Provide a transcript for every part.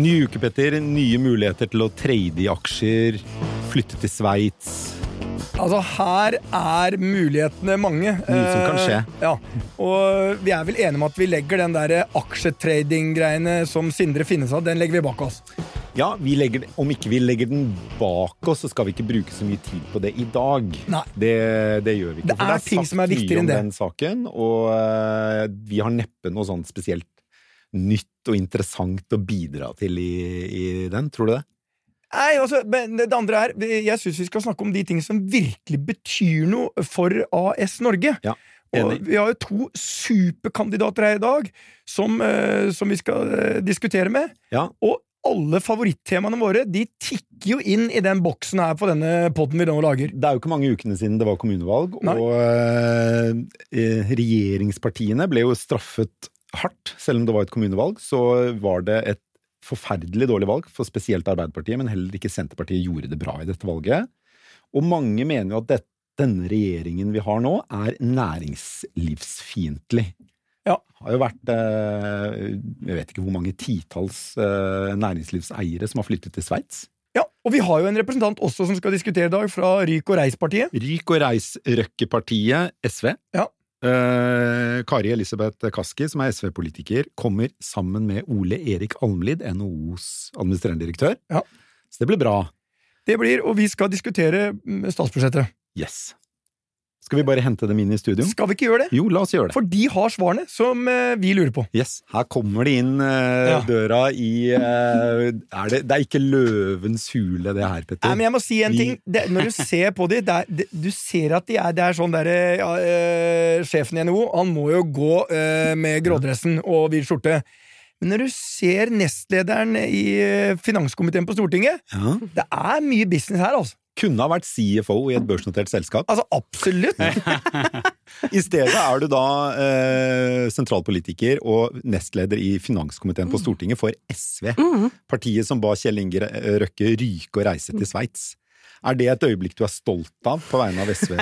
Ny uke, Petter. Nye muligheter til å trade i aksjer, flytte til Sveits. Altså, her er mulighetene mange. Mye som kan skje. Eh, ja, Og vi er vel enige om at vi legger den der aksjetrading-greiene som Sindre finnes av, den legger vi bak oss. Ja, vi legger, Om ikke vi legger den bak oss, så skal vi ikke bruke så mye tid på det i dag. Nei. Det, det gjør vi ikke. Det for er ting som er viktigere enn det. den saken, og eh, vi har neppe noe sånt spesielt nytt og interessant å bidra til i, i den. Tror du det? Nei, altså, men det andre er Jeg syns vi skal snakke om de tingene som virkelig betyr noe for AS Norge. Ja, Og vi har jo to superkandidater her i dag som, eh, som vi skal eh, diskutere med. Ja, Og alle favorittemaene våre de tikker jo inn i den boksen her på denne poden vi nå lager. Det er jo ikke mange ukene siden det var kommunevalg, Nei. og eh, regjeringspartiene ble jo straffet hardt. Selv om det var et kommunevalg, så var det et forferdelig dårlig valg for spesielt Arbeiderpartiet, men heller ikke Senterpartiet gjorde det bra i dette valget. Og mange mener jo at dette, denne regjeringen vi har nå, er næringslivsfiendtlig. Ja. Det har jo vært eh, jeg vet ikke hvor mange titalls eh, næringslivseiere som har flyttet til Sveits. Ja, Og vi har jo en representant også som skal diskutere i dag, fra Ryk og Reis-partiet. Ryk og Reis-Røkke-partiet, SV. Ja. Eh, Kari Elisabeth Kaski, som er SV-politiker, kommer sammen med Ole Erik Almlid, NHOs administrerende direktør. Ja. Så det blir bra. Det blir, Og vi skal diskutere mm, statsbudsjettet. Yes. Skal vi bare hente dem inn i studio? Skal vi ikke gjøre det? Jo, la oss gjøre det. For de har svarene som eh, vi lurer på. Yes, Her kommer de inn uh, Ja. døra i uh, er det, det er ikke løvens hule, det her, Petter. Nei, men jeg må si en Vi- ting. Det, når du ser på de, det det, du ser at de er, det er sånn derre ja, Sjefen i NHO han må jo gå med grådressen og hvit skjorte. Men når du ser nestlederen i finanskomiteen på Stortinget Ja. Det er mye business her, altså. Kunne ha vært CFO i et børsnotert selskap. Altså, absolutt. I stedet er du da eh, sentralpolitiker og nestleder i finanskomiteen på Stortinget for SV. Partiet som ba Kjell Inge Røkke ryke og reise til Sveits. Er det et øyeblikk du er stolt av på vegne av SV,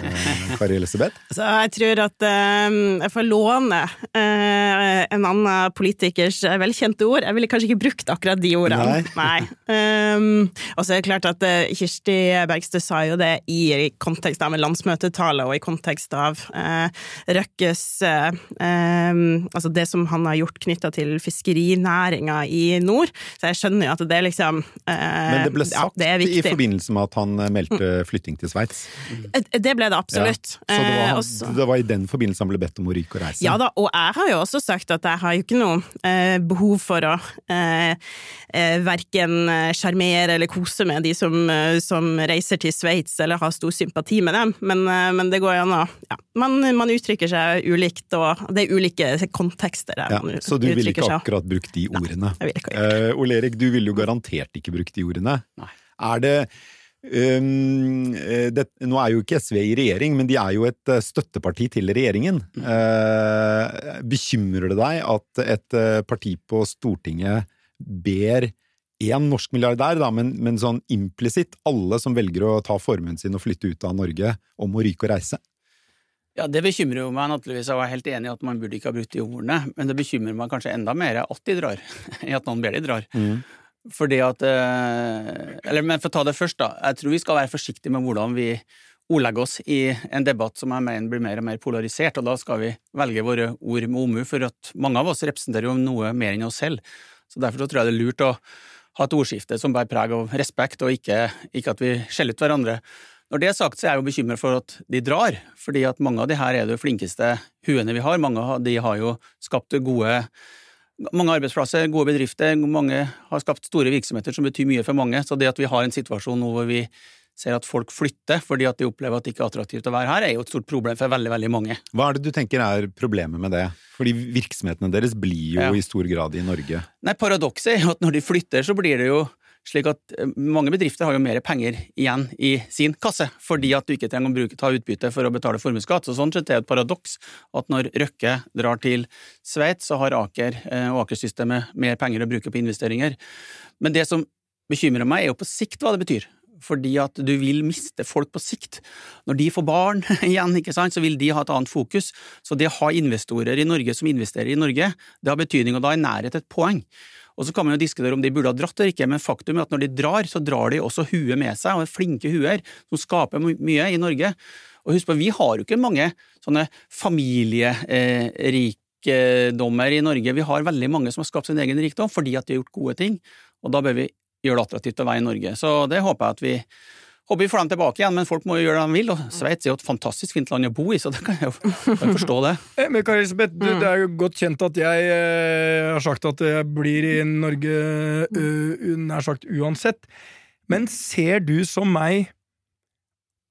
Kari Elisabeth? Så jeg tror at um, jeg får låne eh, en annen politikers velkjente ord. Jeg ville kanskje ikke brukt akkurat de ordene. Nei. Um, og så er det klart at eh, Kirsti Bergstø sa jo det i kontekst av en landsmøtetale og i kontekst av uh, Røkkes uh, um, Altså det som han har gjort knytta til fiskerinæringa i nord. Så jeg skjønner jo at det er liksom uh, Men det ble ja, sagt det er i forbindelse med at han meldte flytting til Sveits. Eh, Det ble det absolutt. Ja. Så det Eh, var, også- det var i den forbindelse han ble bedt om å ryke og reise? Ja da, og jeg har jo også sagt at jeg har jo ikke noe eh, behov for å eh, eh, verken eh, sjarmere eller kose med de som, som reiser til Sveits eller har stor sympati med dem, men, eh, men det går jo an å ja, man, man uttrykker seg ulikt, og det er ulike kontekster der Ja, man så du ville ikke akkurat brukt de ordene? Nei, jeg ville ikke gjort det. Eh, Ole Erik, du ville jo garantert ikke brukt de ordene. Nei. Er det um, det, Nå er jo ikke SV i regjering, men de er jo et eh, støtteparti til regjeringen. Uh, bekymrer det deg at et parti på Stortinget ber én norsk milliardær, da, men, men sånn implisitt alle som velger å ta formuen sin og flytte ut av Norge, om å ryke og reise? Ja, Det bekymrer jo meg naturligvis, og jeg er helt enig i at man burde ikke ha brukt de ordene, men det bekymrer meg kanskje enda mer at de drar, i at noen ber de drar. Fordi at eh, Eller, men for å ta det først, da. Jeg tror vi skal være forsiktige med hvordan vi ordlegger oss i en debatt som jeg mener blir mer og mer polarisert, og da skal vi velge våre ord med omhu, for at mange av oss representerer jo noe mer enn oss selv. Så derfor så tror jeg det er lurt å ha et ordskifte som bærer preg av respekt, og ikke, ikke at vi skjeller ut hverandre. Når det er sagt, så er jeg jo bekymret for at de drar, fordi at mange av de her er de flinkeste huene vi har. Mange av de har jo skapt gode mange arbeidsplasser, gode bedrifter, mange har skapt store virksomheter som betyr mye for mange. Så det at vi har en situasjon nå hvor vi ser at folk flytter fordi at de opplever at det ikke er attraktivt å være her, er jo et stort problem for veldig, veldig mange. Hva er det du tenker er problemet med det? Fordi virksomhetene deres blir jo Ja. i stor grad i Norge. Nei, Paradokset er jo at når de flytter, så blir det jo slik at eh, mange bedrifter har jo mer penger igjen i sin kasse, fordi at du ikke trenger å bruke, ta utbytte for å betale formuesskatt. Så sånn sett er det et paradoks at når Røkke drar til Sveits, så har Aker eh, og Aker-systemet mer penger å bruke på investeringer. Men det som bekymrer meg, er jo på sikt hva det betyr. Fordi at du vil miste folk på sikt. Når de får barn igjen, ikke sant, så vil de ha et annet fokus. Så det å ha investorer i Norge som investerer i Norge, det har betydning, og da er nærhet et poeng. Og så kan man jo diskutere om de burde ha dratt eller ikke, men faktum er at når de drar, så drar de også huet med seg, og er flinke huer som skaper mye i Norge. Og husk på, vi har jo ikke mange sånne familierikdommer i Norge. Vi har veldig mange som har skapt sin egen rikdom fordi at de har gjort gode ting, og da bør vi gjøre det attraktivt å være i Norge. Så det håper jeg at vi Håper vi får dem tilbake igjen, men folk må jo gjøre det de vil. og Sveits er jo et fantastisk fint land å bo i, så det kan jeg jo kan forstå det. Eh, men Kari Elisabeth, mm. det er jo godt kjent at jeg eh, har sagt at jeg blir i Norge uh, nær sagt uansett. Men ser du som meg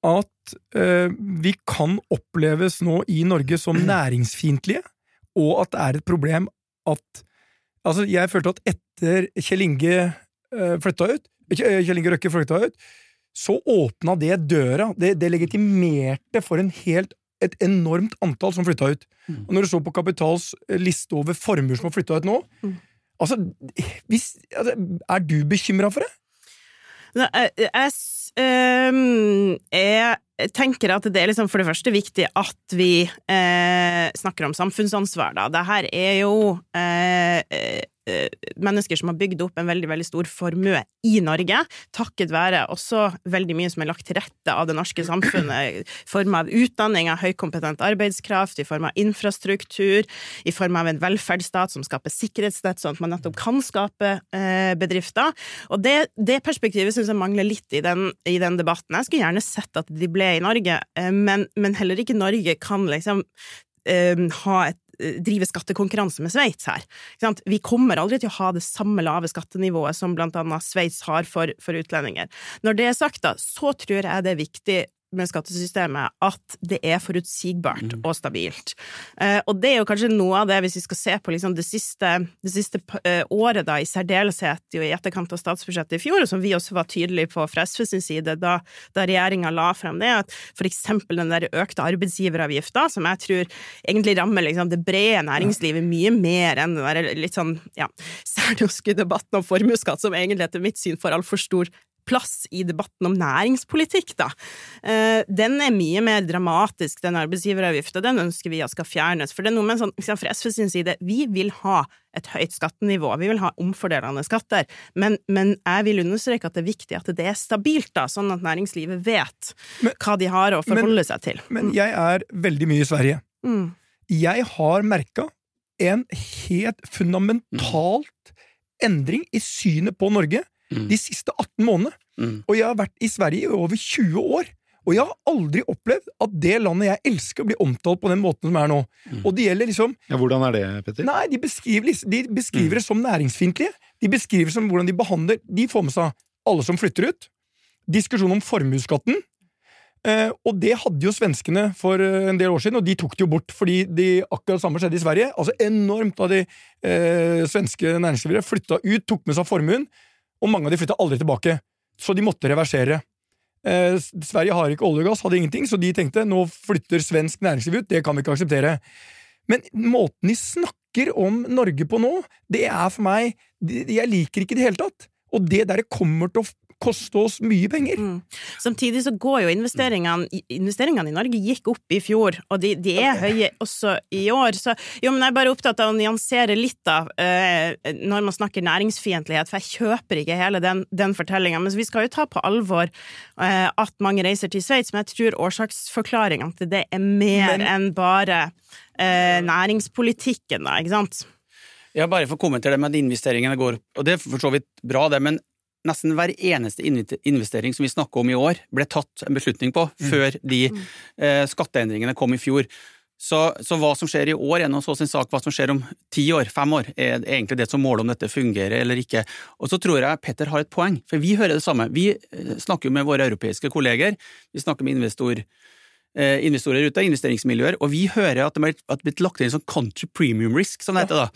at uh, vi kan oppleves nå i Norge som næringsfiendtlige, og at det er et problem at Altså, jeg følte at etter Kjell Inge uh, flytta ut, Kjell Inge Røkke flytta ut, så åpna det døra. Det, det legitimerte for en helt, et enormt antall som flytta ut. Mm. Og når du så på Kapitals eh, liste over formuer som har flytta ut nå mm. altså, hvis, altså, Er du bekymra for det? Jeg, jeg, jeg, tenker at det er liksom for det første viktig at vi eh, snakker om samfunnsansvar. Da. Dette er jo eh, Eh, mennesker som har bygd opp en veldig veldig stor formue i Norge, takket være også veldig mye som er lagt til rette av det norske samfunnet, i form av utdanning av høykompetent arbeidskraft, i form av infrastruktur, i form av en velferdsstat som skaper sikkerhetsnett, sånn at man nettopp kan skape eh, bedrifter. Og det, det perspektivet syns jeg mangler litt i den, i den, debatten. Jeg skulle gjerne sett at de ble i Norge, eh, men, men heller ikke Norge kan liksom ha et Eh, drive skattekonkurranse med Sveits her. Vi kommer aldri til å ha det samme lave skattenivået som blant annet Sveits har for, for utlendinger. Når det er sagt, da, så tror jeg det er viktig med skattesystemet at det er forutsigbart mm. og stabilt. Eh, og det er jo kanskje noe av det, hvis vi skal se på liksom det siste, det siste eh, året, da, i særdeleshet i etterkant av statsbudsjettet i fjor, og som vi også var tydelige på fra SV sin side da, da regjeringa la frem det, at for eksempel den der økte arbeidsgiveravgifta, som jeg tror egentlig rammer liksom det brede næringslivet mye mer enn den der litt sånn ja, særnorske debatten om formuesskatt, som egentlig etter mitt syn får altfor stor plass i debatten om næringspolitikk, da. Eh, den er mye mer dramatisk, den arbeidsgiveravgifta. Den ønsker vi at skal fjernes. For det er noe med sånn, fra SV sin side, vi vil ha et høyt skattenivå, vi vil ha omfordelende skatter, men, men, jeg vil understreke at det er viktig at det er stabilt, da, sånn at næringslivet vet men, hva de har å forholde men, seg til. Men jeg er veldig mye i Sverige. Mm. Jeg har merka en helt fundamentalt endring i synet på Norge mm. de siste 18 månedene. Mm. Og jeg har vært i Sverige i over 20 år. Og jeg har aldri opplevd at det landet jeg elsker, blir omtalt på den måten som er nå. Mm. Og det gjelder liksom Ja, Hvordan er det, Petter? Nei, De beskriver, de beskriver det som næringsfiendtlige. De beskriver som hvordan de behandler De får med seg alle som flytter ut. Diskusjon om formuesskatten. Eh, og det hadde jo svenskene for eh, en del år siden, og de tok det jo bort fordi de, akkurat samme skjedde i Sverige. Altså Enormt av de eh, svenske næringslivere flytta ut, tok med seg formuen og mange av de flytta aldri tilbake, så de måtte reversere. Eh, Sverige har ikke olje og gass, hadde ingenting, så de tenkte nå flytter svensk næringsliv ut, det kan vi ikke akseptere. Men måten de snakker om Norge på nå, det er for meg Jeg liker ikke i det hele tatt. Og det der kommer til å koste oss mye penger. Mm. Samtidig så går jo investeringene Investeringene i Norge gikk opp i fjor, og de, de er høye også i år. Så jo, men jeg er bare opptatt av å nyansere litt, da, uh, når man snakker næringsfiendtlighet, for jeg kjøper ikke hele den, den fortellinga. Men vi skal jo ta på alvor uh, at mange reiser til Sveits, men jeg tror årsaksforklaringene til det er mer men, enn bare uh, næringspolitikken, da, ikke sant? Ja, bare for å kommentere det med at investeringene går opp, og det er for så vidt bra, det, men nesten hver eneste investering som vi snakker om i år, ble tatt en beslutning på mm. før de mm. eh, skatteendringene kom i fjor. Så, så, hva som skjer i år, er så sin sak. Hva som skjer om ti år, fem år, er egentlig det som måler om dette fungerer eller ikke. Og så tror jeg Petter har et poeng, for vi hører det samme. Vi snakker jo med våre europeiske kolleger, vi snakker med investor, eh, investorer ute, investeringsmiljøer, og vi hører at det er blitt lagt inn en sånn country premium risk, som det heter da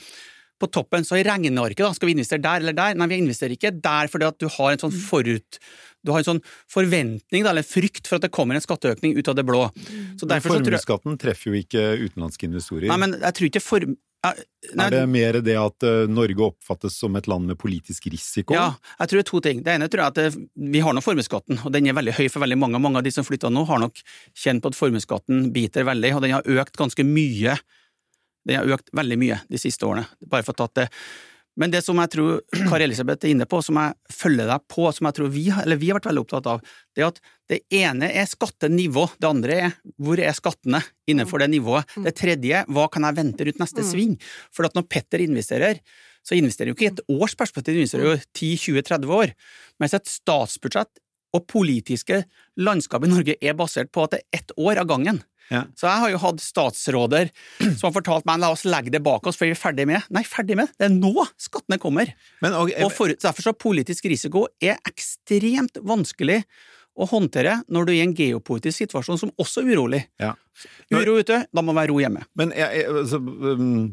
på toppen, så i regnearket, da, skal vi investere der eller der? Nei, vi investerer ikke der fordi at du har en sånn mm. forut... Du har en sånn forventning, eller frykt, for at det kommer en skatteøkning ut av det blå. Så Formuesskatten treffer jo ikke utenlandske investorer. Nei, men jeg tror ikke for... Nei, er det mer det at eh, Norge oppfattes som et land med politisk risiko? Ja, jeg tror det er to ting. Det ene tror jeg at vi har nå formuesskatten, og den er veldig høy for veldig mange. Mange av de som flytter nå, har nok kjent på at formuesskatten biter veldig, og den har økt ganske mye den har økt veldig mye de siste årene. Bare for å ta det. Men det som jeg tror Kari Elisabeth er inne på, som jeg følger deg på, som jeg tror vi, eller vi har vært veldig opptatt av, det er at det ene er skattenivå, det andre er hvor er skattene innenfor det nivået. Det tredje hva kan jeg vente rundt neste sving? For at når Petter investerer, så investerer jo ikke i et års perspektiv, de investerer jo 10-20-30 år. Mens et statsbudsjett og politiske landskap i Norge er basert på at det er ett år av gangen. Ja. Så jeg har jo hatt statsråder som har fortalt meg la oss legge det bak oss, for vi er ferdig med. Nei, ferdig med. Det er nå skattene kommer. Men, og, Og for, derfor så politisk risiko er ekstremt vanskelig å håndtere når du er i en geopolitisk situasjon som også er urolig. ja. Uro ute, da må det være ro hjemme. Men jeg, jeg, altså, um,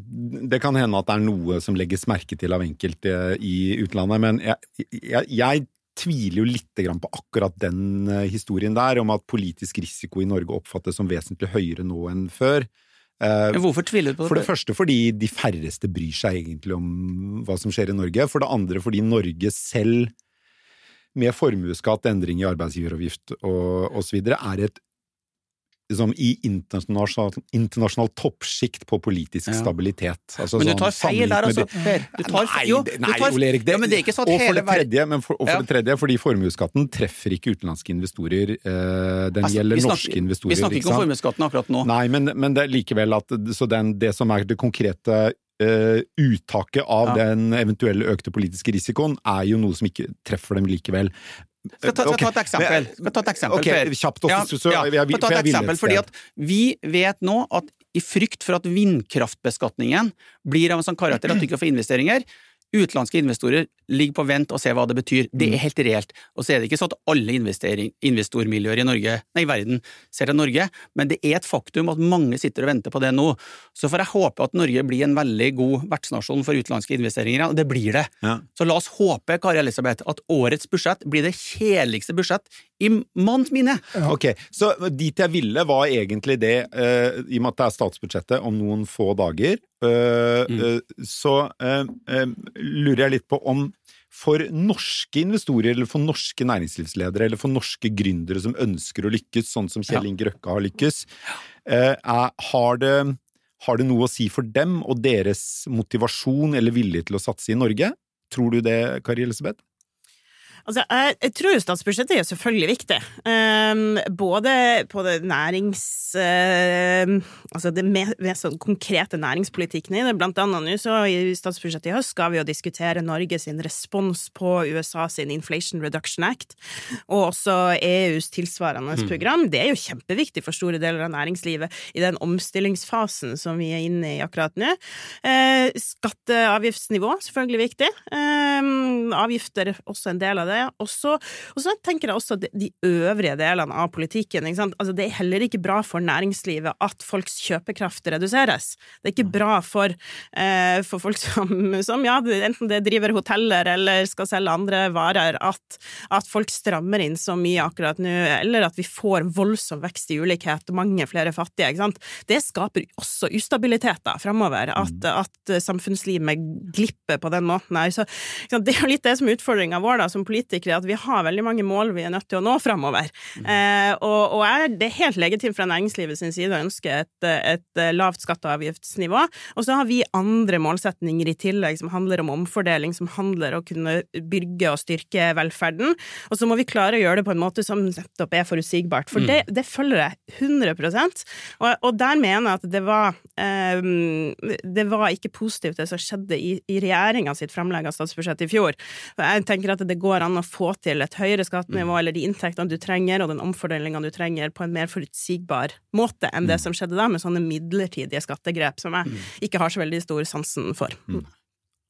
det kan hende at det er noe som legges merke til av enkelte i utlandet, men jeg, jeg, jeg tviler jo litt på akkurat den eh, historien der, om at politisk risiko i Norge oppfattes som vesentlig høyere nå enn før. Eh, hvorfor tviler du på det? For det første fordi de færreste bryr seg egentlig om hva som skjer i Norge. For det andre fordi Norge selv, med formuesskatt, endring i arbeidsgiveravgift og osv., er et liksom, i internasjonal, internasjonal toppsjikt på politisk Ja. stabilitet. Altså, Men du sånn tar feil der, altså, Per. Du tar, nei, jo, nei tar- Ole Erik, det, ja, men det er ikke sånn at og for det tredje, men for, og for det tredje, fordi formuesskatten treffer ikke utenlandske investorer. Eh, den Altså, gjelder snakker- norske investorer. Vi snakker ikke om formuesskatten akkurat nå. Nei, men, men det er likevel at Så den, det som er det konkrete Uh, uttaket av Ja. den eventuelle økte politiske risikoen, er jo noe som ikke treffer dem likevel. Skal ta, skal ta Ok, et eksempel. Skal ta et eksempel, Ok, kjapt også, så, så ja. jeg, jeg, ta et eksempel, fordi at vi vet nå at i frykt for at vindkraftbeskatningen blir av en sånn karakter at du ikke får investeringer, utenlandske investorer ligger på vent og se hva det betyr. Det Mm. er helt reelt. Og så er det ikke sånn at alle investormiljøer i Norge, nei, i verden ser til Norge, men det er et faktum at mange sitter og venter på det nå. Så får jeg håpe at Norge blir en veldig god vertsnasjon for utenlandske investeringer, og det blir det. Ja. Så la oss håpe, Kari Elisabeth, at årets budsjett blir det kjedeligste budsjett i manns minne. Ok, så dit jeg ville var egentlig det, uh, i og med at det er statsbudsjettet om noen få dager, uh, Mm. uh, så lurer jeg litt på om for norske investorer, eller for norske næringslivsledere, eller for norske gründere som ønsker å lykkes, sånn som Kjell. Inge Røkke har lykkes, eh, har, det, har det noe å si for dem og deres motivasjon eller vilje til å satse i Norge? Tror du det, Kari Elisabeth? Altså, jeg, jeg tror jo statsbudsjettet er selvfølgelig viktig. Um, både på det nærings... Uh, altså det med, med sånn konkrete næringspolitikken i det. Blant annet nå så i statsbudsjettet i høst skal vi jo diskutere Norge sin respons på USA sin Inflation Reduction Act, og også EUs tilsvarende program. Det er jo kjempeviktig for store deler av næringslivet i den omstillingsfasen som vi er inne i akkurat nå. Uh, skatteavgiftsnivå, selvfølgelig viktig. Um, avgifter er også en del av det. Så og så tenker jeg også de, de øvrige delene av politikken. Altså, det er heller ikke bra for næringslivet at folks kjøpekraft reduseres. Det er ikke bra for, eh, for folk som, som ja, enten det driver hoteller eller skal selge andre varer, at, at folk strammer inn så mye akkurat nå, eller at vi får voldsom vekst i ulikhet og mange flere fattige. Ikke sant? Det skaper også ustabilitet da, framover, at, at samfunnslivet glipper på den måten her. Så det er jo litt det som er utfordringa vår da, som politikere, at vi har veldig mange mål vi er nødt til å nå framover. Eh, og, og er, det er helt legitimt fra næringslivet sin side å ønske et, et lavt skatte- og avgiftsnivå. Og så har vi andre målsetninger i tillegg som handler om omfordeling, som handler om å kunne bygge og styrke velferden. Og så må vi klare å gjøre det på en måte som nettopp er forutsigbart. For det, det følger jeg 100 og, og der mener jeg at det var eh, Det var ikke positivt det som skjedde i, i regjeringa sitt fremlegg av statsbudsjettet i fjor. Jeg tenker at det går an å få til et høyere skattenivå eller de inntektene du trenger, og den omfordelinga du trenger, på en mer forutsigbar måte enn det som skjedde da, med sånne midlertidige skattegrep som jeg ikke har så veldig stor sansen for.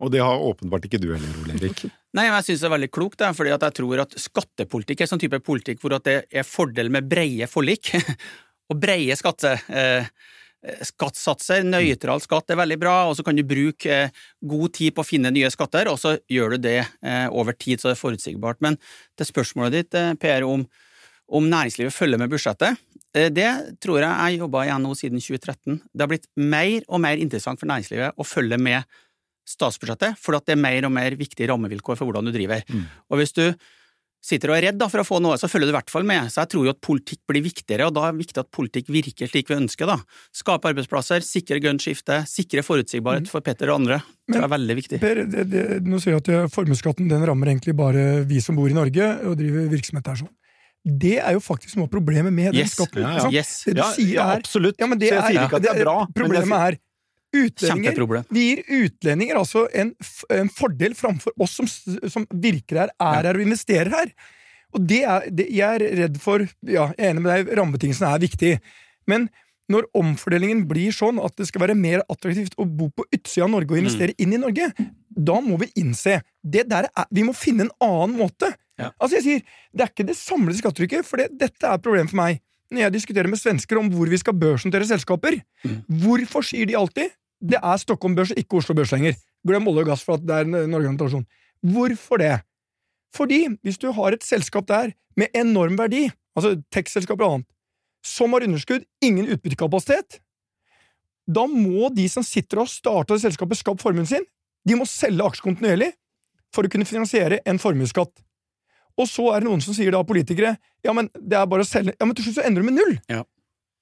Og det har åpenbart ikke du heller, Ole Erik. Nei, men jeg synes det er veldig klokt, det, fordi jeg tror at skattepolitikk er sånn type politikk hvor at det er fordel med breie forlik, og breie skatte... Eh, Skattsatser, nøytral skatt er veldig bra, og så kan du bruke eh, god tid på å finne nye skatter, og så gjør du det eh, over tid, så det er forutsigbart. Men til spørsmålet ditt, eh, Per, om, om næringslivet følger med budsjettet, eh, det tror jeg jeg jobba igjen nå siden 2013. Det har blitt mer og mer interessant for næringslivet å følge med statsbudsjettet, for det er mer og mer viktige rammevilkår for hvordan du driver. Og hvis du sitter og er redd da, for å få noe, så følger du i hvert fall med. Så jeg tror jo at politikk blir viktigere, og da er det viktig at politikk virker slik vi ønsker. da. Skape arbeidsplasser, sikre grønt skifte, sikre forutsigbarhet Mm. for Petter og andre. Det er veldig viktig. Per, det, det, nå sier jeg at eh, formuesskatten den rammer egentlig bare vi som bor i Norge og driver virksomhet her sånn. Det er jo faktisk noe av problemet med den Yes. skatten. Ja, ja. Yes. Det du Ja, sier ja, er absolutt. Ja, men det Så jeg er, sier ikke at det er bra. men det Problemet er utlendinger Vi gir utlendinger altså en, en fordel framfor oss som, som virker her, er her og investerer her. Og det er, det, jeg er redd for Ja, jeg er enig med deg, rammebetingelsene er viktig, men når omfordelingen blir sånn at det skal være mer attraktivt å bo på utsida av Norge og investere inn i Norge, da må vi innse det der er, Vi må finne en annen måte. Ja. Altså jeg sier, Det er ikke det samlede skattetrykket, for det, dette er et problem for meg. Når jeg diskuterer med svensker om hvor vi skal børsnotere selskaper, hvorfor sier de alltid det er Stockholm Børs, ikke Oslo Børs lenger? Glem olje og gass for at det er en organisasjon. Hvorfor det? Fordi hvis du har et selskap der med enorm verdi, altså tech-selskaper og annet, som har underskudd, ingen utbyttekapasitet, da må de som sitter og har starta selskapet, skapt formuen sin, de må selge aksjer kontinuerlig for å kunne finansiere en formuesskatt. Og så er det noen som sier da, politikere, ja, men det er bare å selge Ja, men til slutt så ender du med null! Ja.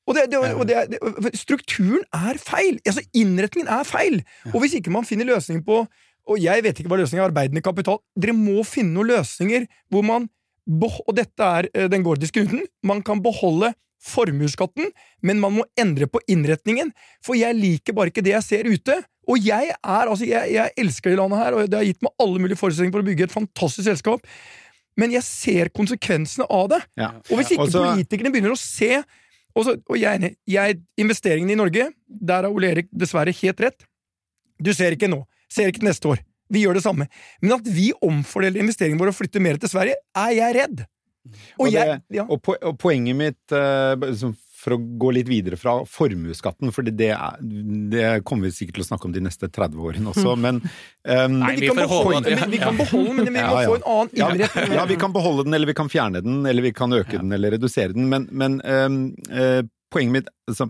Og, det, det, og det, strukturen er feil! Altså, innretningen er feil! Og hvis ikke man finner løsninger på Og jeg vet ikke hva løsningen er, arbeidende kapital Dere må finne noen løsninger hvor man Og dette er eh, den gordiske knuten. Man kan beholde formuesskatten, men man må endre på innretningen. For jeg liker bare ikke det jeg ser ute. Og jeg er, altså, jeg, jeg elsker det landet her, og det har gitt meg alle mulige forutsetninger for å bygge et fantastisk selskap. Men jeg ser konsekvensene av det. Ja. Og hvis ikke Også... politikerne begynner å se og, så, og jeg, jeg, Investeringene i Norge, der har Ole Erik dessverre helt rett. Du ser ikke nå, ser ikke neste år. Vi gjør det samme. Men at vi omfordeler investeringene våre og flytter mer til Sverige, er jeg redd. Og, Og, jeg, ja. og, po og poenget mitt, eh, for å gå litt videre fra formuesskatten, for det, er, det kommer vi sikkert til å snakke om de neste 30 årene også, men um, Nei, vi vi, kan beholde, at men vi kan beholde den, men vi må ja. få en annen ja, innretning. ja, vi kan beholde den, eller vi kan fjerne den, eller vi kan øke den, eller redusere den, men, men um, uh, poenget mitt altså,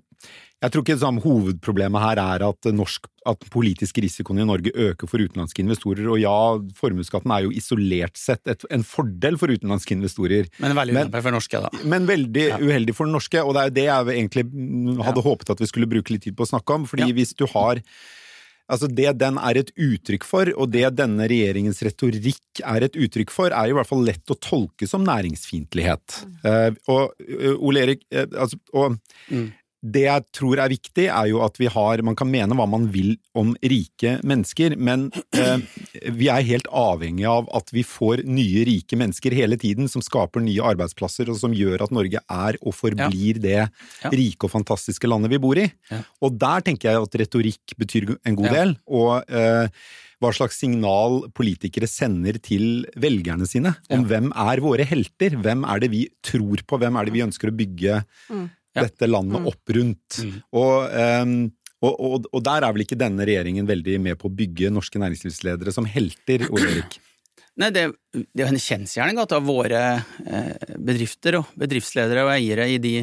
Jeg tror ikke sånn, hovedproblemet her er at, norsk, at politisk risikoen i Norge øker for utenlandske investorer, og ja, formuesskatten er jo isolert sett et, en fordel for utenlandske investorer. Men veldig Men- ulempe for norske, da. Men veldig uheldig for norske, og det er jo det jeg egentlig hadde hadde håpet at vi skulle bruke litt tid på å snakke om. fordi Ja. hvis du har Altså Det den er et uttrykk for, og det denne regjeringens retorikk er et uttrykk for, er i hvert fall lett å tolke som næringsfiendtlighet. Eh, og uh, Ole Erik uh, altså, og Mm. Det jeg tror er viktig, er jo at vi har Man kan mene hva man vil om rike mennesker, men eh, vi er helt avhengig av at vi får nye rike mennesker hele tiden, som skaper nye arbeidsplasser, og som gjør at Norge er og forblir det rike og fantastiske landet vi bor i. Ja. Og der tenker jeg at retorikk betyr en god Ja. del. og eh, hva slags signal politikere sender til velgerne sine om Ja. hvem er våre helter, hvem er det vi tror på, hvem er det vi ønsker å bygge Mm. Ja. dette landet opp rundt. Mm. Og, um, og, og, og der er vel ikke denne regjeringen veldig med på å bygge norske næringslivsledere som helter, Ole Erik? Nei, det, det er en kjensgjerning at av våre eh, bedrifter og bedriftsledere og eiere i de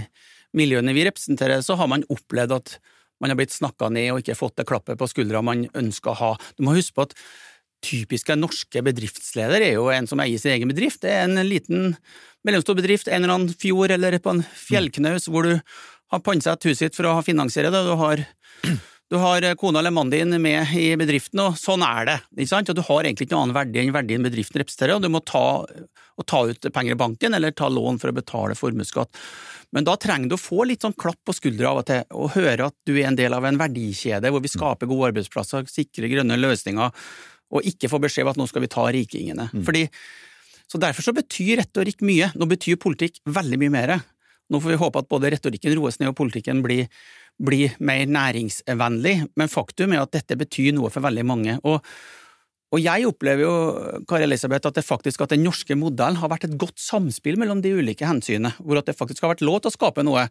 miljøene vi representerer, så har man opplevd at man har blitt snakka ned og ikke fått det klappet på skuldra man ønsker å ha. Du må huske på at typiske norske bedriftsleder er jo en som eier sin egen bedrift. Det er en liten mellomstor bedrift, en eller annen fjord eller på en fjellknaus hvor du har pantsatt huset ditt for å finansiere det. Du har du har kona eller mannen din med i bedriften, og sånn er det. ikke sant? Og Du har egentlig ikke noen annen verdi enn verdien bedriften representerer, og du må ta, ta ut penger i banken eller ta lån for å betale formuesskatt. Men da trenger du å få litt sånn klapp på skuldra av og til, og høre at du er en del av en verdikjede hvor vi skaper gode arbeidsplasser, sikrer grønne løsninger, og ikke få beskjed om at nå skal vi ta rikingene. Fordi, så Derfor så betyr retorikk mye. Nå betyr politikk veldig mye mer. Nå får vi håpe at både retorikken roes ned og politikken blir, blir mer næringsvennlig, men faktum er at dette betyr noe for veldig mange. Og, og jeg opplever jo, Kari Elisabeth, at det faktisk at den norske modellen har vært et godt samspill mellom de ulike hensynene, hvor at det faktisk har vært lov til å skape noe.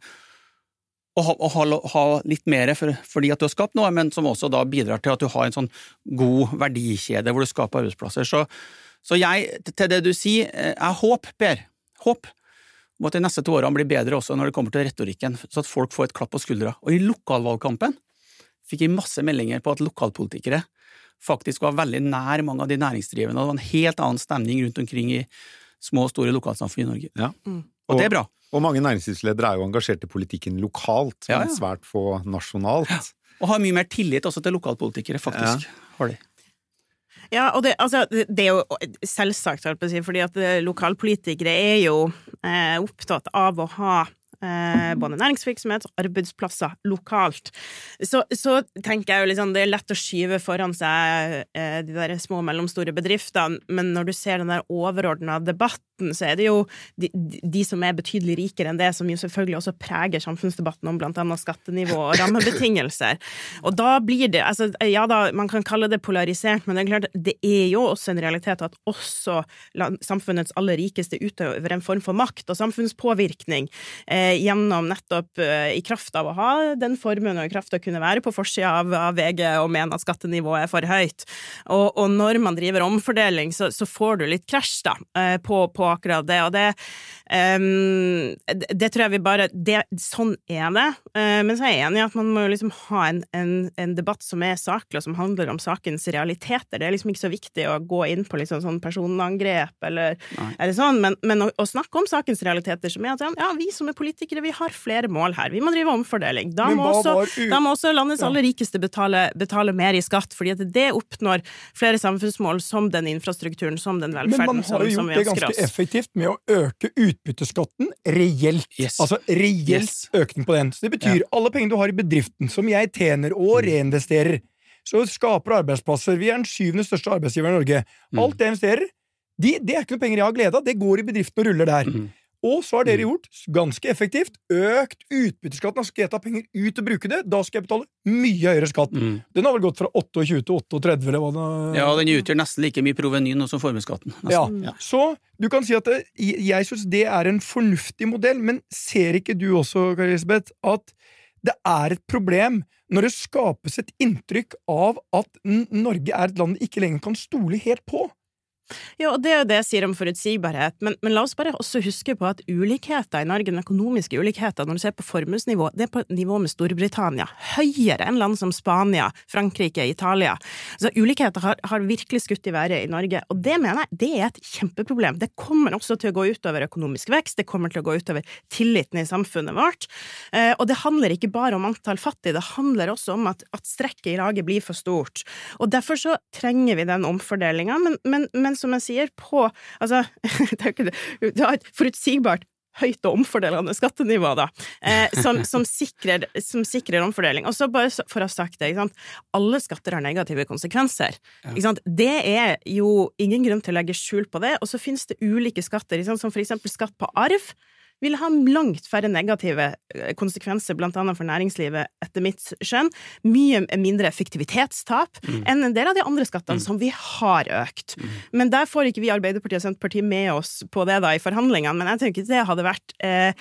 Og ha, å ha, ha litt mer for, fordi at du har skapt noe, men som også da bidrar til at du har en sånn god verdikjede hvor du skaper arbeidsplasser. Så, så jeg, til det du sier, er jeg håper, Per, håp om at de neste to årene blir bedre også når det kommer til retorikken, så at folk får et klapp på skuldra. Og i lokalvalgkampen fikk jeg masse meldinger på at lokalpolitikere faktisk var veldig nær mange av de næringsdrivende, og det var en helt annen stemning rundt omkring i små og store lokalsamfunn i Norge. Ja. Og det er bra. Og mange næringslivsledere er jo engasjert i politikken lokalt, men ja. svært få nasjonalt. Og har mye mer tillit også til lokalpolitikere, faktisk. Har de. Ja, og det, altså, det er jo selvsagt, holdt på å si, fordi at eh, lokalpolitikere er jo eh, opptatt av å ha både næringsvirksomhet og arbeidsplasser lokalt. Så, så tenker jeg jo liksom, det er lett å skyve foran seg eh, de der små og mellomstore bedriftene, men når du ser den der overordna debatten, så er det jo de, de som er betydelig rikere enn det, som jo selvfølgelig også preger samfunnsdebatten om blant annet skattenivå og rammebetingelser. Og da blir det altså, Ja da, man kan kalle det polarisert, men det er klart, det er jo også en realitet at også samfunnets aller rikeste utøver en form for makt og samfunnspåvirkning eh, gjennom nettopp eh, i kraft av å ha den formuen og i kraft av å kunne være på forsida av, av VG og mene at skattenivået er for høyt. Og, og når man driver omfordeling, så, så får du litt krasj da, eh, på, på akkurat det. Og det, um, det, det tror jeg vi bare det, Sånn er det. Eh, men så er jeg enig i at man må liksom ha en, en, en debatt som er saklig, og som handler om sakens realiteter. Det er liksom ikke så viktig å gå inn på liksom sånn personangrep eller, eller sånn, men, men å, å snakke om sakens realiteter, som er at ja, vi som er politikere, vi har flere mål her. Vi må drive omfordeling. Da, må også, da må også landets aller rikeste betale, betale mer i skatt, fordi at det oppnår flere samfunnsmål som den infrastrukturen, som den velferden Men man har jo gjort det ganske oss. effektivt med å øke utbytteskatten reelt. Yes. Altså reelt Yes. økning på den. Så det betyr alle pengene du har i bedriften, som jeg tjener og Mm. reinvesterer, så skaper arbeidsplasser. Vi er den syvende største arbeidsgiveren i Norge. Mm. Alt det jeg investerer, de, det er ikke noe penger jeg har glede av, det går i bedriften og ruller der. Mm. Og så har dere Mm. gjort, ganske effektivt, økt utbytteskatten. Altså, Skal jeg ta penger ut og bruke det, da skal jeg betale mye høyere skatt. Mm. Den har vel gått fra 28 til 38, eller hva det Ja, den utgjør nesten like mye proveny nå som formuesskatten. Ja. Mm. Så du kan si at det, jeg syns det er en fornuftig modell, men ser ikke du også, Kari Elisabeth, at det er et problem når det skapes et inntrykk av at Norge er et land vi ikke lenger kan stole helt på? Ja, og det er jo det jeg sier om forutsigbarhet, men, men la oss bare også huske på at ulikheter i Norge, den økonomiske ulikheter, når du ser på formuesnivå, det er på nivå med Storbritannia. Høyere enn land som Spania, Frankrike, Italia. Så ulikheter har, har virkelig skutt i været i Norge, og det mener jeg det er et kjempeproblem. Det kommer også til å gå utover økonomisk vekst, det kommer til å gå utover tilliten i samfunnet vårt, eh, og det handler ikke bare om antall fattige, det handler også om at, at strekket i laget blir for stort. Og derfor så trenger vi den omfordelinga, men, men, men som jeg sier, på Altså, det er jo ikke det Du har et forutsigbart høyt og omfordelende skattenivå, da, eh, som, som, sikrer, som sikrer omfordeling. Og så bare for å ha sagt det, alle skatter har negative konsekvenser. Det er jo ingen grunn til å legge skjul på det. Og så finnes det ulike skatter, som for eksempel skatt på arv vil ha langt færre negative eh, konsekvenser, blant annet for næringslivet, etter mitt skjønn. Mye mindre effektivitetstap enn en del av de andre skattene som vi har økt. Men der får ikke vi Arbeiderpartiet og Senterpartiet med oss på det da i forhandlingene, men jeg tenker det hadde vært eh,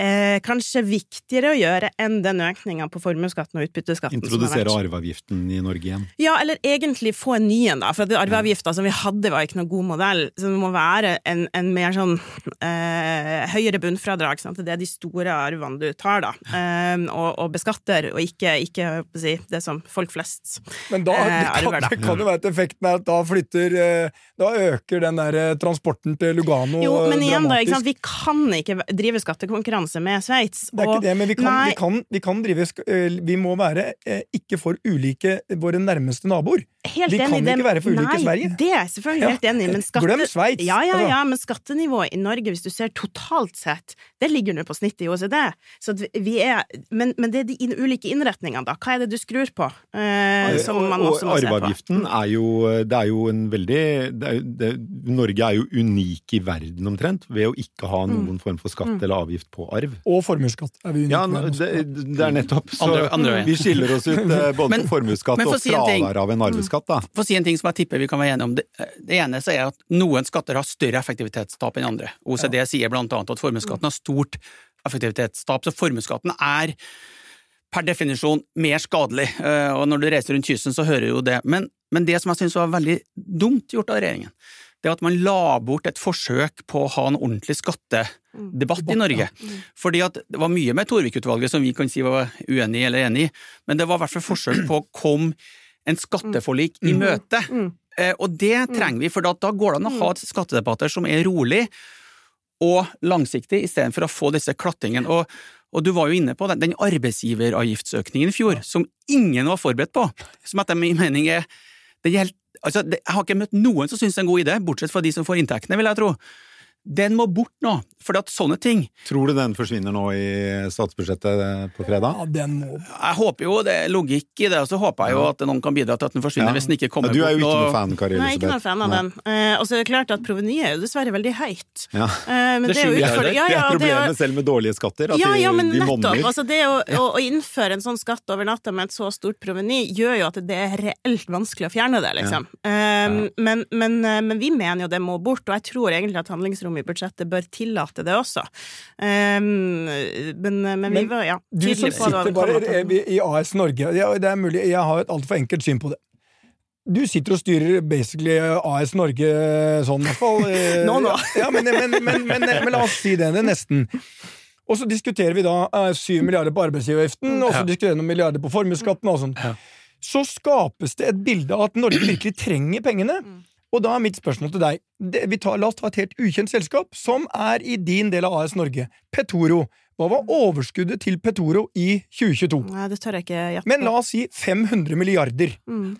eh, kanskje viktigere å gjøre enn den økninga på formuesskatten og utbytteskatten Introdusere arveavgiften i Norge igjen. Ja, eller egentlig få en ny en, da. For arveavgifta som vi hadde, var ikke noen god modell. Så det må være en, en mer sånn eh, høyere bunnfradrag. Sant? Det er de store arvene du tar, da. um, og, og beskatter, og ikke, ikke si, det som folk flest Men da Eh, det kan, arver, da. det kan jo være at effekten er at da flytter eh, Da øker den der eh, transporten til Lugano Jo, men igjen, da. Dramatisk. sant? Vi kan ikke drive skattekonkurranse med Sveits. Det er ikke det, men vi kan, vi kan, vi kan drive Vi må være ikke for ulike våre nærmeste naboer. Helt Vi enig kan ikke være for ulike Nei, Sverige. Det er jeg selvfølgelig Ja. helt enig i, men skatte... Glem Sveits, Ja, ja, altså. ja, men skattenivået i Norge, hvis du ser totalt sett, det ligger nå på snittet i OECD. Så at vi- vi er Men, men det er de ulike innretningene, da. Hva er det du skrur på? Eh, som man også må se på. arveavgiften er jo Det er jo en veldig det er, det, Norge er jo unik i verden omtrent ved å ikke ha Mm. noen form for skatt eller avgift på arv. Og formuesskatt er vi unike Ja, med. det, det er nettopp. Så Andre- andre vi skiller oss ut eh, både Men- på formuesskatt og si fravær av en arveskatt, da. For å si en ting som jeg tipper vi kan være enige om. Det, det ene så er at noen skatter har større effektivitetstap enn andre. OECD sier blant annet at formuesskatten har stort effektivitetstap, så formuesskatten er per definisjon mer skadelig. Eh, Og når du reiser rundt kysten, så hører du jo det. Men, men det som jeg syns var veldig dumt gjort av regjeringen, det er at man la bort et forsøk på å ha en ordentlig skattedebatt i Norge. Fordi at det var mye med Torvik-utvalget som vi kan si var uenig eller enig i, men det var i hvert fall forsøk på å komme en skatteforlik i møte. Eh, og det trenger vi, for da går det an å ha skattedebatter som er rolig og langsiktig, istedenfor å få disse klattingene. Og, og du var jo inne på den, den arbeidsgiveravgiftsøkningen i fjor, som ingen var forberedt på, som etter min mening er er helt, altså, det, Jeg har ikke møtt noen som syns det er en god idé, bortsett fra de som får inntektene, vil jeg tro. Den må bort nå, for at sånne ting Tror du den forsvinner nå i statsbudsjettet på fredag? Ja, den må Jeg håper jo det er logikk i det, og så håper jeg jo at noen kan bidra til at den forsvinner Ja. hvis den ikke kommer Ja, du er jo ikke noe fan, Kari Nei, ikke noe fan av den. Eh, og så er det klart at provenyet er jo dessverre veldig høyt. Ja. Eh, men Det det, er jo utfordring- Ja, Det er og det er jo- problemet selv med dårlige skatter, at ja, ja, men de, de nettopp. monner. Altså, det å, å, å innføre en sånn skatt over natta med et så stort proveny, gjør jo at det er reelt vanskelig å fjerne det, liksom. Eh, men, men, eh, men vi mener jo det må bort, og jeg tror egentlig at handlingsrommet i budsjettet bør tillate det også. Um, men, men, vi var ja, Du som tydelige på hva sitter bare i AS Norge Det er mulig, jeg har et altfor enkelt syn på det. Du sitter og styrer basically AS Norge sånn, i hvert fall. eh, Nå, nå. Ja, men, men, men, men, men la oss si det, det er nesten. Og så diskuterer vi da syv 7 milliarder på arbeidsgiveravgiften, og så Ja. diskuterer vi noen milliarder på formuesskatten og sånn. Så skapes det et bilde av at Norge virkelig trenger pengene. Og da er mitt spørsmål til deg. Tar, la oss ta et helt ukjent selskap, som er i din del av AS Norge. Petoro. Hva var overskuddet til Petoro i 2022? Nei, det tør jeg ikke gjette Men la oss si 500 milliarder. Mm.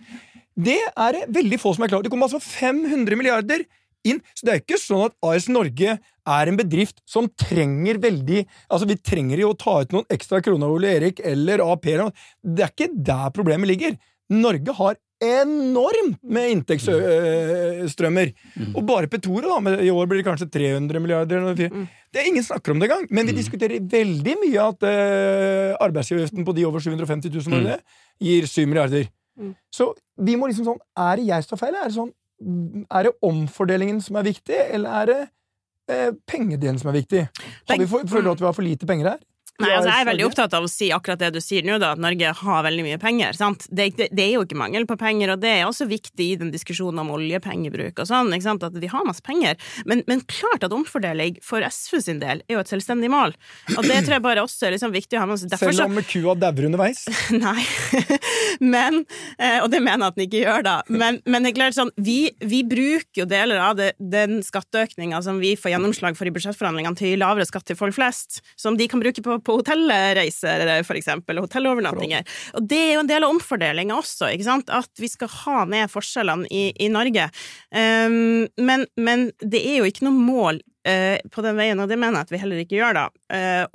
Det er det veldig få som er klar. Det kommer altså 500 milliarder inn. Så det er ikke sånn at AS Norge er en bedrift som trenger veldig Altså, vi trenger jo å ta ut noen ekstra kroner av Ole Erik eller av Per. Det er ikke der problemet ligger. Norge har enormt med inntektsstrømmer. Og bare Petoro, da, i år blir det kanskje 300 milliarder. Fint. Det er Ingen snakker om det engang, men vi diskuterer veldig mye at uh, arbeidsgiveravgiften på de over 750 000 var det, gir 7 milliarder. Mm. Så vi må liksom sånn Er det jeg som tar feil? Er det, sånn, er det omfordelingen som er viktig, eller er det eh, pengedelen som er viktig? Har vi for, føler du at vi har for lite penger her? Nei, altså Jeg er veldig opptatt av å si akkurat det du sier nå, da, at Norge har veldig mye penger. sant? Det, det, det er jo ikke mangel på penger, og det er også viktig i den diskusjonen om oljepengebruk og sånn, ikke sant? at vi har masse penger. Men, men klart at omfordeling for SV sin del er jo et selvstendig mål. Og det tror jeg bare også er liksom viktig å ha med seg. Selv om kua dauer underveis? Nei. men, eh, og det mener jeg at den ikke gjør, da. Men, men det er klart sånn, vi, vi bruker jo deler av det, den skatteøkninga som vi får gjennomslag for i budsjettforhandlingene, til lavere skatt til folk flest, som de kan bruke på, på hotellreiser, for eksempel, hotellovernattinger. Og det er jo en del av omfordelinga også, ikke sant? At vi skal ha ned forskjellene i, i Norge. Um, men, men det er jo ikke noe mål på den veien, og det mener jeg at vi heller ikke gjør, da,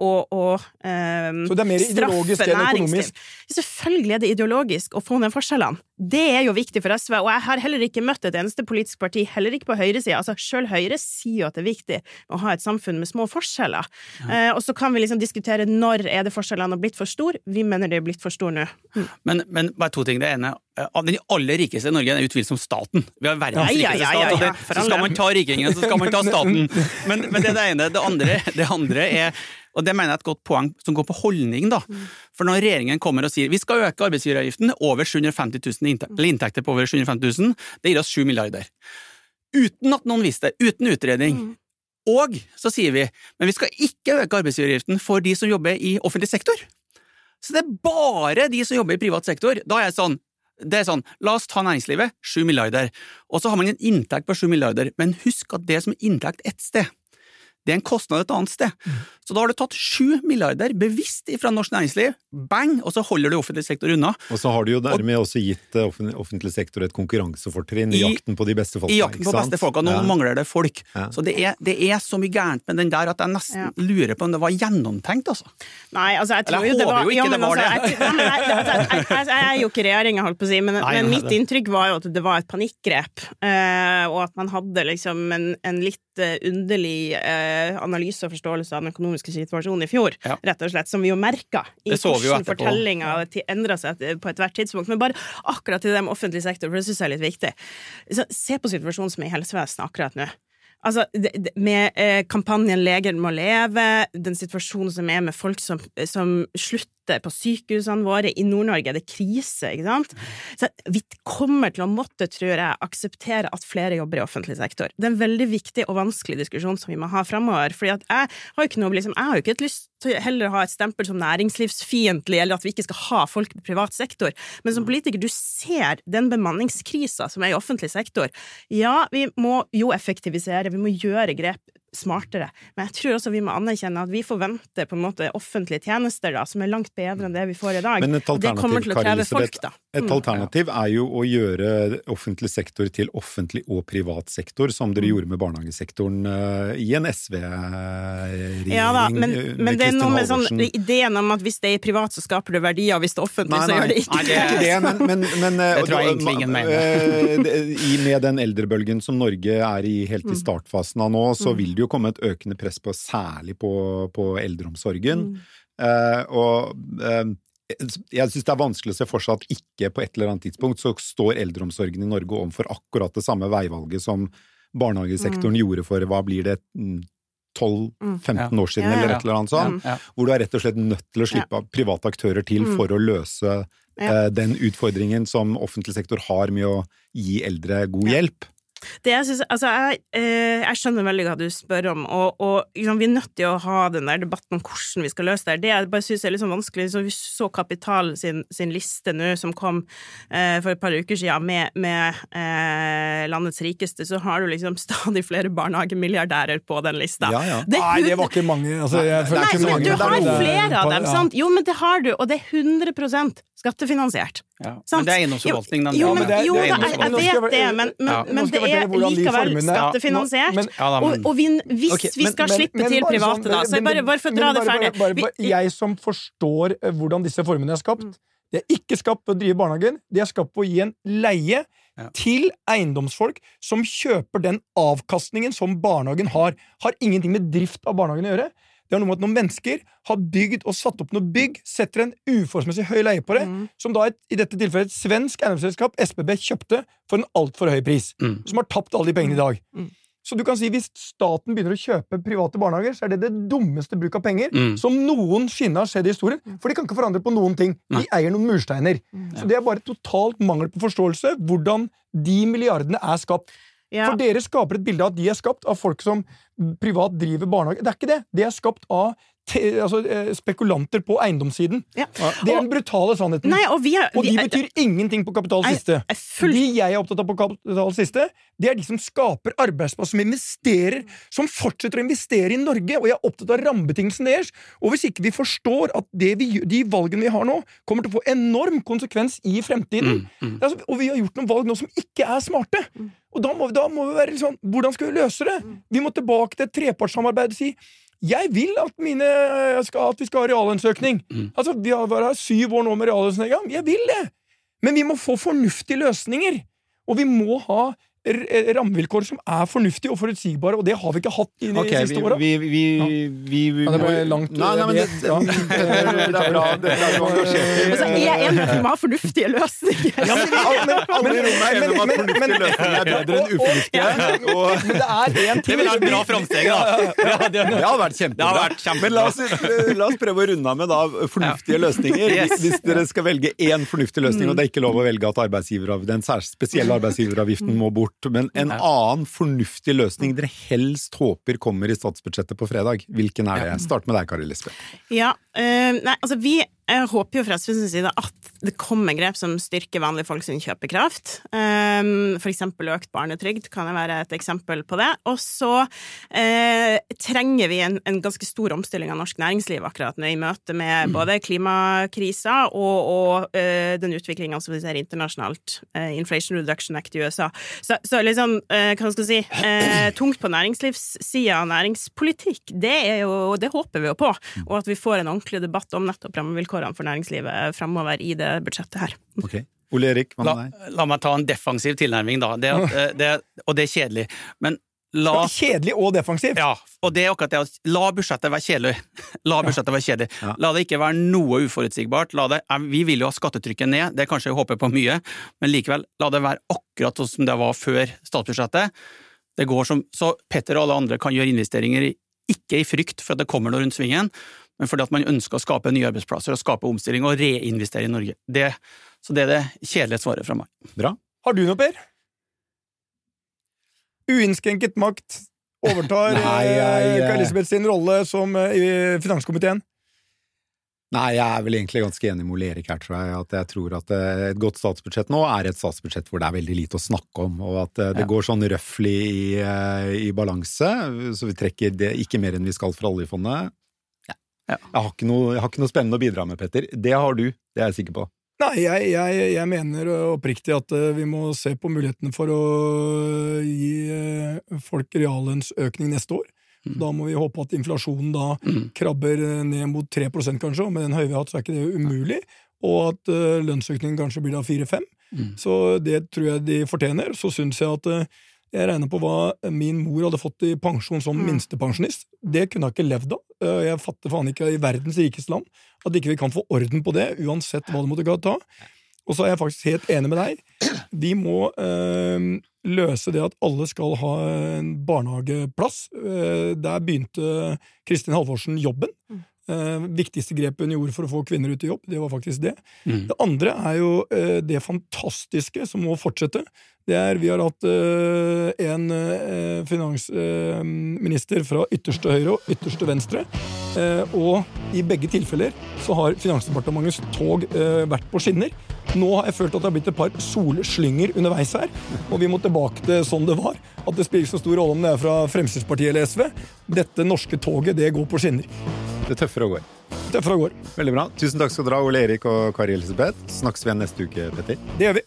og, å, å eh, Så det er mer ideologisk enn økonomisk? Selvfølgelig er det ideologisk å få ned forskjellene. Det er jo viktig for SV, og jeg har heller ikke møtt et eneste politisk parti, heller ikke på høyresida. Altså, Sjøl Høyre sier jo at det er viktig å ha et samfunn med små forskjeller. Eh, og så kan vi liksom diskutere når er det forskjellene har blitt for store. Vi mener de er blitt for store nå. Men, men bare to ting. Det ene eh, Den aller rikeste i Norge er utvilsomt staten. Vi har verdens Ja, rikeste stat. og det, så skal man ta rikingen, så skal man ta staten. Men, men det er det ene. Det andre, det andre er og det mener jeg er et godt poeng som går på holdning. da. For når regjeringen kommer og sier vi skal øke arbeidsgiveravgiften over 750 000 inntekter, eller inntekter på over 750 000, det gir oss 7 milliarder. Uten at noen visste det, uten utredning. Og så sier vi men vi skal ikke øke arbeidsgiveravgiften for de som jobber i offentlig sektor. Så det er bare de som jobber i privat sektor. Da er jeg sånn det er sånn, La oss ta næringslivet, 7 milliarder. Og så har man en inntekt på 7 milliarder, men husk at det som er inntekt ett sted, det er en kostnad et annet sted. Så da har du tatt 7 milliarder bevisst fra norsk næringsliv, bang, og så holder du offentlig sektor unna. Og så har du jo dermed også gitt eh, offentlig, offentlig sektor et konkurransefortrinn i I- jakten på de beste folka. I jakten på beste folka. Nå Ja. mangler det folk. Ja. Så det er, det er så mye gærent med den der at jeg nesten Ja. lurer på om det var gjennomtenkt, altså. Nei, altså, jeg tror jo det var jo ikke ja, det var altså, det. Jeg, altså, jeg, er jo ikke regjeringa, holdt på å si, men, Nei, men nei, mitt det- inntrykk var jo at det var et panikkgrep, eh, og at man hadde liksom en, en litt eh, underlig eh, analyse og forståelse av den økonomiske situasjonen i fjor, Ja. rett og slett, som vi jo merka i hvordan fortellinga endra seg på ethvert tidspunkt. Men bare akkurat i det med offentlig sektor, for det syns jeg er litt viktig. Så, se på situasjonen som er i helsevesenet akkurat nå. Altså, med eh, kampanjen 'Leger må leve', den situasjonen som er med folk som, som slutter på sykehusene våre, i Nord-Norge er det krise, ikke sant? Så vi kommer til å måtte, tror jeg, akseptere at flere jobber i offentlig sektor. Det er en veldig viktig og vanskelig diskusjon som vi må ha framover. at jeg har jo ikke noe, liksom, jeg har jo ikke et lyst til heller å ha et stempel som næringslivsfiendtlig, eller at vi ikke skal ha folk i privat sektor. Men som politiker, du ser den bemanningskrisa som er i offentlig sektor. Ja, vi må jo effektivisere, vi må gjøre grep smartere. Men jeg tror også vi må anerkjenne at vi forventer på en måte offentlige tjenester da, som er langt bedre enn det vi får i dag. Men et det kommer alternativ, Kari Elisabeth, folk, da. et Mm. alternativ er jo å gjøre offentlig sektor til offentlig og privat sektor, som Mm. dere gjorde med barnehagesektoren eh, i en SV-regjering. Ja da, men, eh, men det er noe med sånn ideen om at hvis det er privat, så skaper det verdier, og hvis det er offentlig, Nei, så gjør det ikke nei, det er ikke det, men, men, men eh, Det tror jeg egentlig ingen mener. i- Med den eldrebølgen som Norge er i helt Mm. i startfasen av nå, så vil det jo komme et økende press på særlig på, på eldreomsorgen. Mm. Eh, og eh, jeg syns det er vanskelig å se for seg at ikke på et eller annet tidspunkt så står eldreomsorgen i Norge overfor akkurat det samme veivalget som barnehagesektoren gjorde for hva blir det mm, 12-15 år siden, Ja, ja, eller et eller annet sånt. Hvor du er rett og slett nødt til å slippe private aktører til Mm. for å løse eh, den utfordringen som offentlig sektor har med å gi eldre god hjelp. Det jeg, synes, altså jeg, eh, jeg skjønner veldig hva du spør om, og, og liksom, vi er nødt til å ha den der debatten om hvordan vi skal løse det. Det jeg bare synes er litt sånn vanskelig, så vi så Kapital sin, sin liste nå, som kom eh, for et par uker siden, med, med eh, landets rikeste, så har du liksom stadig flere barnehagemilliardærer på den lista. Ja, ja. Det er Nei, det var ikke mange. Altså, Nei, ikke men mange. du har flere av dem, sant? Jo, men det har du, og det er 100% skattefinansiert. Ja. Men det er eiendomsforvaltning, den. Jo, men, men det er- jo det er jeg, vet det, men, men, Ja. Men det er likevel skattefinansiert. Ja, da, og, og vi, hvis Ok, vi skal Men- slippe men til private, sånn- da, så bare, bare for å dra det ferdig bare- bare- Jeg som forstår eh, hvordan disse formene er skapt. Mm. De er ikke skapt på å drive barnehagen, de er skapt på å gi en leie Ja. til eiendomsfolk som kjøper den avkastningen som barnehagen har. Har ingenting med drift av barnehagen å gjøre. Det har noe med at noen mennesker har bygd og satt opp noe bygg, setter en uforholdsmessig høy leie på det, Mm. som da et, i dette tilfellet et svensk eiendomsselskap, SBB, kjøpte for en altfor høy pris. Mm. Som har tapt alle de pengene i dag. Mm. Så du kan si hvis staten begynner å kjøpe private barnehager, så er det det dummeste bruk av penger Mm. som noensinne har skjedd i historien. For de kan ikke forandre på noen ting. De Nei. eier noen mursteiner. Så det er bare totalt mangel på forståelse hvordan de milliardene er skapt. Ja. For dere skaper et bilde av at de er skapt av folk som privat driver barnehage. Det er ikke det. Det er skapt av altså, eh, spekulanter på eiendomssiden. Ja. Det er den brutale sannheten. Nei, og vi er, Og vi de er- betyr ingenting på Kapital siste. er De jeg er opptatt av på Kapital siste, det er de som skaper arbeidsplasser, som investerer, som fortsetter å investere i Norge, og jeg er opptatt av rammebetingelsene deres. Og hvis ikke vi forstår at det vi, de valgene vi har nå, kommer til å få enorm konsekvens i fremtiden, Mm, mm. er altså, og vi har gjort noen valg nå som ikke er smarte, og da må, vi- da må vi være sånn Hvordan skal vi løse det? Vi må tilbake til et trepartssamarbeid og si jeg vil at, mine, jeg skal, at vi skal ha reallønnsøkning. Mm. Altså, Vi har vært her syv år nå med reallønnsnedgang. Jeg vil det! Men vi må få fornuftige løsninger. Og vi må ha rammevilkår som er fornuftige og forutsigbare, og det har vi ikke hatt i de okay, siste vi, åra. vi, vi, vi, Ja, det ble langt, Nei, nei, men det, ja. det er bra. Det er bra. Altså, jeg er enig i at vi må ha fornuftige løsninger. Ja, men, men, Alle i rommet er enige om at fornuftige løsninger er bedre enn ufornuftige. Men det er én Det ting ville vært bra framsteg, da. Det, det hadde vært kjempebra. Men la oss, la oss prøve å runde av med da fornuftige løsninger. Hvis, hvis dere skal velge én fornuftig løsning, og det er ikke lov å velge at den spesielle arbeidsgiveravgiften må bort, men en annen fornuftig løsning dere helst håper kommer i statsbudsjettet på fredag, hvilken er det? Start med deg, Kari Lisbeth. Ja, øh, nei, altså vi eh, håper jo fra SVs side at det kommer grep som styrker vanlige folk sin kjøpekraft. Um, for eksempel økt barnetrygd kan være et eksempel på det. Og så eh, trenger vi en, en ganske stor omstilling av norsk næringsliv akkurat nå, i møte med både klimakrisa og, og eh, den utviklinga som vi ser internasjonalt. Eh, Inflation Reduction Act i USA. Så, så sånn, eh, hva skal jeg si, eh, tungt på næringslivssida av næringspolitikk, det, er jo, det håper vi jo på. Og at vi får en ordentlig debatt om nettopp rammevilkårene for næringslivet fremover i det budsjettet her. Ok. Ole Erik, hva med deg? la meg ta en defensiv tilnærming, da. Det, at, eh, det, og det er kjedelig. Men la Kjedelig og defensivt. Ja, og det er akkurat det la budsjettet være kjedelig. La budsjettet være kjedelig. Ja. La det ikke være noe uforutsigbart. La det, eh, vi vil jo ha skattetrykket ned, det er kanskje å håpe på mye, men likevel, la det være akkurat sånn som det var før statsbudsjettet. Det går som, så Petter og alle andre kan gjøre investeringer, ikke i frykt for at det kommer noe rundt svingen, men fordi at man ønsker å skape nye arbeidsplasser og skape omstilling og reinvestere i Norge. Det, så det er det kjedelige svaret fra meg. Bra. Har du noe, Per? Uinnskrenket makt overtar Nei, eh, Kari Elisabeth sin rolle som eh, i finanskomiteen. Nei, jeg er vel egentlig ganske enig med Ole Erik her, tror jeg. At jeg tror at eh, et godt statsbudsjett nå er et statsbudsjett hvor det er veldig lite å snakke om, og at eh, det Ja. går sånn røffelig i, eh, i balanse. Så vi trekker det ikke mer enn vi skal fra oljefondet. Ja. Jeg, har ikke noe, jeg har ikke noe spennende å bidra med, Petter. Det har du, det er jeg sikker på. Nei, jeg, jeg, jeg mener oppriktig at eh, vi må se på mulighetene for å gi eh, folk reallønnsøkning neste år. Mm. Da må vi håpe at inflasjonen da Mm. krabber eh, ned mot 3 kanskje, og med den høye vi har hatt, så er ikke det umulig. Og at eh, lønnsøkningen kanskje blir da 4-5. Mm. Så det tror jeg de fortjener. Så syns jeg at eh, jeg regner på hva min mor hadde fått i pensjon som Mm. minstepensjonist. Det kunne hun ikke levd av. Eh, Jeg fatter faen ikke i verdens rikeste land at ikke vi kan få orden på det, uansett hva det måtte ta. Og så er jeg faktisk helt enig med deg. Vi må øh, løse det at alle skal ha en barnehageplass. Eh, der begynte Kristin Halvorsen jobben. Eh, viktigste grepet hun gjorde for å få kvinner ut i jobb, det var faktisk det. Mm. Det andre er jo eh, det fantastiske som må fortsette. Det er Vi har hatt eh, en eh, finansminister fra ytterste høyre og ytterste venstre. Eh, og i begge tilfeller så har Finansdepartementets tog eh, vært på skinner. Nå har jeg følt at det har blitt et par solslynger underveis her, og vi må tilbake til sånn det var. At det spiller ikke så stor rolle om det er fra Fremskrittspartiet eller SV. Dette norske toget, det går på skinner. Det tøffere går. Tøffere er går. Veldig bra. Tusen takk skal dere ha, Ole Erik og Kari Elisabeth. Snakkes vi igjen neste uke, Petter. Det gjør vi.